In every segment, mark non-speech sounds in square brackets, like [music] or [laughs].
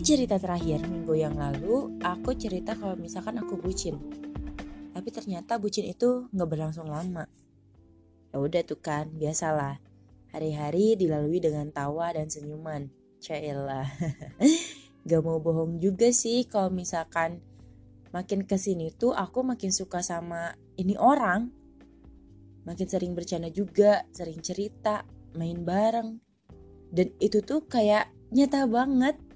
Cerita terakhir minggu yang lalu, aku cerita kalau misalkan aku bucin. Tapi ternyata bucin itu nggak berlangsung lama. Ya udah tuh kan, biasalah. Hari-hari dilalui dengan tawa dan senyuman. Cailah. [laughs] gak mau bohong juga sih kalau misalkan makin ke sini tuh aku makin suka sama ini orang. Makin sering bercanda juga, sering cerita, main bareng. Dan itu tuh kayak nyata banget.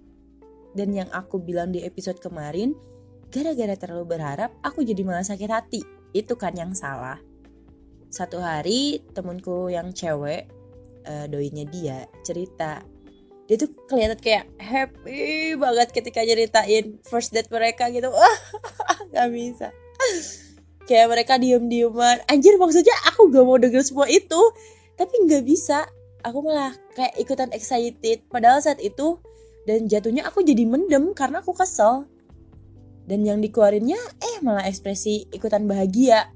Dan yang aku bilang di episode kemarin, gara-gara terlalu berharap, aku jadi malah sakit hati. Itu kan yang salah. Satu hari temenku yang cewek, uh, doinya dia, cerita. Dia tuh kelihatan kayak happy banget ketika ceritain first date mereka gitu. Wah, [laughs] gak bisa. Kayak mereka diem-dieman. Anjir maksudnya aku gak mau denger semua itu. Tapi gak bisa. Aku malah kayak ikutan excited. Padahal saat itu dan jatuhnya aku jadi mendem karena aku kesel. Dan yang dikeluarinnya eh malah ekspresi ikutan bahagia.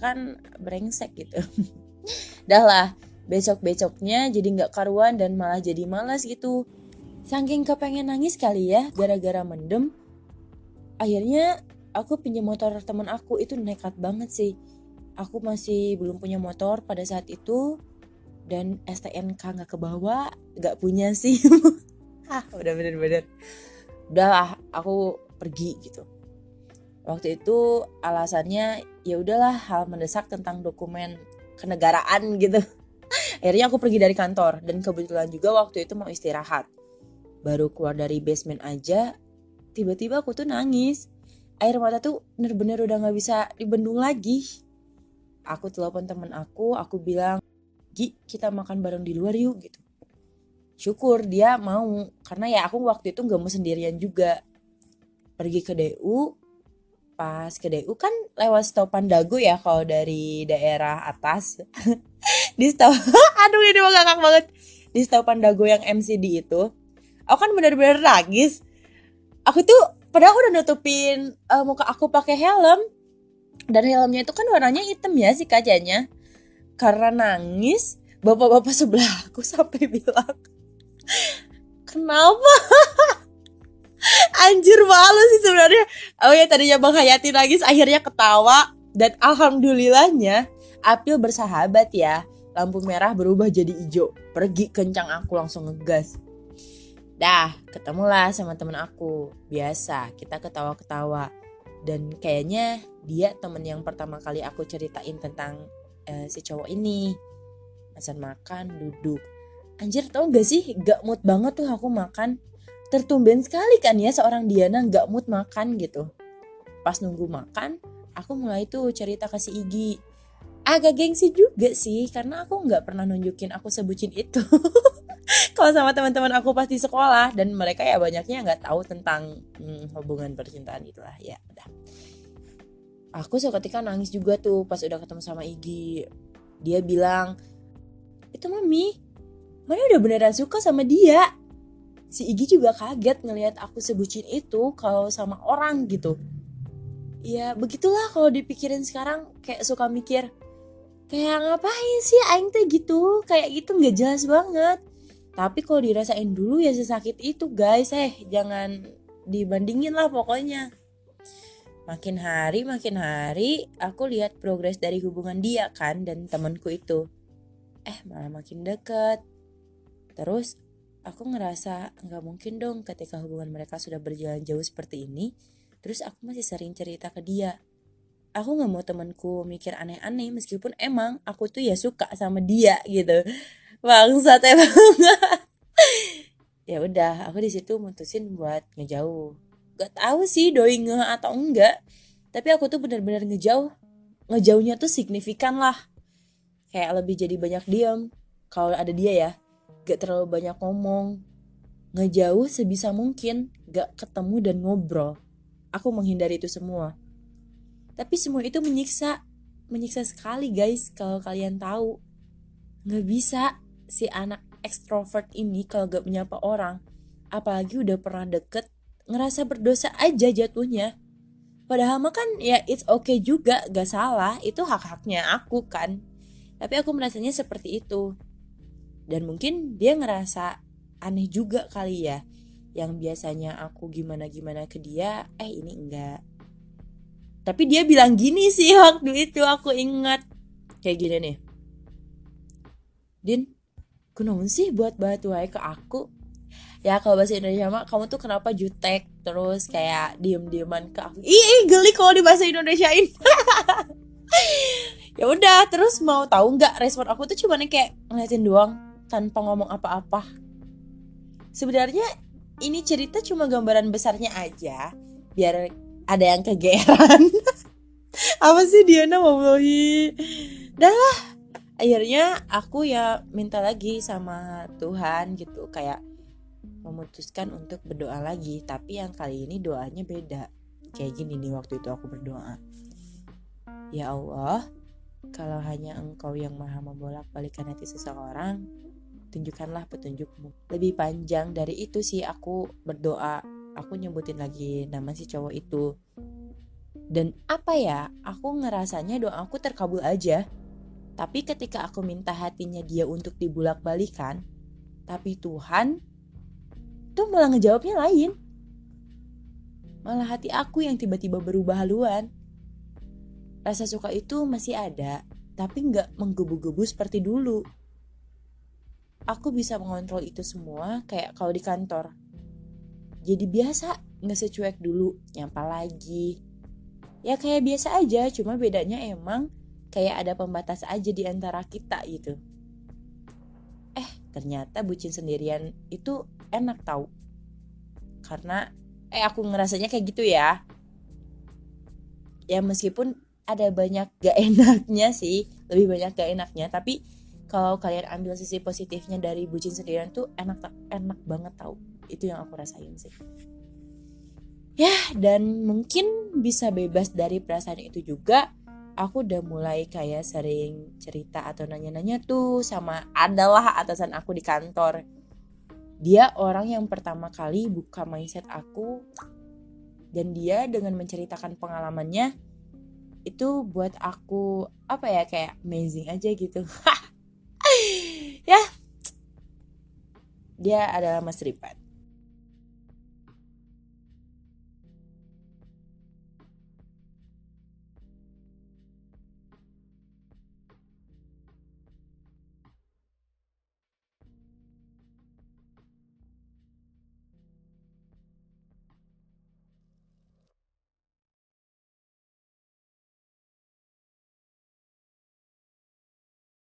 Kan brengsek gitu. [laughs] Dah lah besok besoknya jadi nggak karuan dan malah jadi malas gitu. Saking kepengen nangis kali ya gara-gara mendem akhirnya aku pinjam motor temen aku. Itu nekat banget sih. Aku masih belum punya motor pada saat itu. Dan STNK nggak ke bawah nggak punya sih [laughs] ah udah bener-bener. Udahlah aku pergi gitu. Waktu itu alasannya ya udahlah hal mendesak tentang dokumen kenegaraan gitu. [laughs] Akhirnya aku pergi dari kantor dan kebetulan juga waktu itu mau istirahat. Baru keluar dari basement aja tiba-tiba aku tuh nangis. Air mata tuh bener-bener udah nggak bisa dibendung lagi. Aku telepon temen aku aku bilang Gi kita makan bareng di luar yuk gitu syukur dia mau. Karena ya aku waktu itu nggak mau sendirian juga. Pergi ke DU pas ke DU kan lewat stopan Dago ya kalau dari daerah atas. [laughs] Di stop [laughs] aduh ini mah banget. Di stopan Dago yang MCD itu aku kan bener-bener nangis. Aku tuh padahal aku udah nutupin uh, muka aku pakai helm. Dan helmnya itu kan warnanya hitam ya si kacanya karena nangis bapak-bapak sebelah aku [laughs] sampai bilang Kenapa? [laughs] Anjir malu sih sebenarnya. Oh ya tadinya Bang Hayati nangis akhirnya ketawa dan alhamdulillahnya April bersahabat ya. Lampu merah berubah jadi hijau. Pergi kencang aku langsung ngegas. Dah, ketemulah sama temen aku. Biasa, kita ketawa-ketawa. Dan kayaknya dia temen yang pertama kali aku ceritain tentang uh, si cowok ini. Pesan makan, duduk anjir tau gak sih? Gak mood banget tuh aku makan. Tertumben sekali kan ya seorang Diana gak mood makan gitu. Pas nunggu makan aku mulai tuh cerita ke si Igi. Agak gengsi juga sih karena aku nggak pernah nunjukin aku sebutin itu. [laughs] Kalau sama teman-teman aku pas di sekolah dan mereka ya banyaknya nggak tahu tentang hmm, hubungan percintaan itulah ya udah. Aku seketika nangis juga tuh pas udah ketemu sama Igi. Dia bilang itu mami Mana udah beneran suka sama dia. Si Igi juga kaget ngelihat aku sebutin itu kalau sama orang gitu. Ya begitulah kalau dipikirin sekarang kayak suka mikir kayak ngapain sih aing teh gitu? Kayak gitu nggak jelas banget. Tapi kalau dirasain dulu ya sesakit itu guys. Eh jangan dibandingin lah pokoknya. Makin hari makin hari aku lihat progres dari hubungan dia kan dan temanku itu. Eh malah makin deket Terus aku ngerasa nggak mungkin dong ketika hubungan mereka sudah berjalan jauh seperti ini, terus aku masih sering cerita ke dia. Aku nggak mau temanku mikir aneh-aneh meskipun emang aku tuh ya suka sama dia gitu. Bangsat [laughs] emang. ya udah, aku di situ mutusin buat ngejauh. Gak tahu sih doi nge atau enggak, tapi aku tuh bener-bener ngejauh. Ngejauhnya tuh signifikan lah. Kayak lebih jadi banyak diam kalau ada dia ya gak terlalu banyak ngomong, ngejauh sebisa mungkin, gak ketemu dan ngobrol. Aku menghindari itu semua. Tapi semua itu menyiksa, menyiksa sekali guys kalau kalian tahu. Gak bisa si anak ekstrovert ini kalau gak menyapa orang, apalagi udah pernah deket, ngerasa berdosa aja jatuhnya. Padahal mah kan ya it's okay juga, gak salah, itu hak-haknya aku kan. Tapi aku merasanya seperti itu dan mungkin dia ngerasa aneh juga kali ya yang biasanya aku gimana-gimana ke dia eh ini enggak. Tapi dia bilang gini sih [laughs] waktu itu aku ingat. Kayak gini nih. Din kenapa sih buat batu wae ke aku? Ya kalau bahasa Indonesia mah kamu tuh kenapa jutek terus kayak diem-dieman ke aku? Ih geli kalau di bahasa Indonesiain [laughs] ya udah terus mau tahu nggak respon aku tuh cuma kayak ngeliatin doang tanpa ngomong apa-apa. Sebenarnya ini cerita cuma gambaran besarnya aja biar ada yang kegeeran. [laughs] Apa sih Diana wallahi dah lah. Akhirnya aku ya minta lagi sama Tuhan gitu kayak memutuskan untuk berdoa lagi. Tapi yang kali ini doanya beda. Kayak gini nih waktu itu aku berdoa. Ya Allah kalau hanya engkau yang maha membolak-balikan hati seseorang, tunjukkanlah petunjukmu. Lebih panjang dari itu sih aku berdoa, aku nyebutin lagi nama si cowok itu. Dan apa ya, aku ngerasanya doa aku terkabul aja. Tapi ketika aku minta hatinya dia untuk dibulak-balikan, tapi Tuhan tuh malah ngejawabnya lain. Malah hati aku yang tiba-tiba berubah haluan. Rasa suka itu masih ada, tapi nggak menggebu-gebu seperti dulu. Aku bisa mengontrol itu semua kayak kalau di kantor. Jadi biasa, nggak secuek dulu, nyapa lagi. Ya kayak biasa aja, cuma bedanya emang kayak ada pembatas aja di antara kita gitu. Eh, ternyata bucin sendirian itu enak tau. Karena, eh aku ngerasanya kayak gitu ya. Ya meskipun ada banyak gak [laughs] enaknya sih lebih banyak gak enaknya tapi kalau kalian ambil sisi positifnya dari bucin sendirian tuh enak enak banget tau. Itu yang aku rasain sih. Ya dan mungkin bisa bebas dari perasaan itu juga. Aku udah mulai kayak sering cerita atau nanya-nanya tuh sama adalah atasan aku di kantor. Dia orang yang pertama kali buka mindset aku dan dia dengan menceritakan pengalamannya itu buat aku apa ya kayak amazing aja gitu [laughs] ya dia adalah Mas Ripat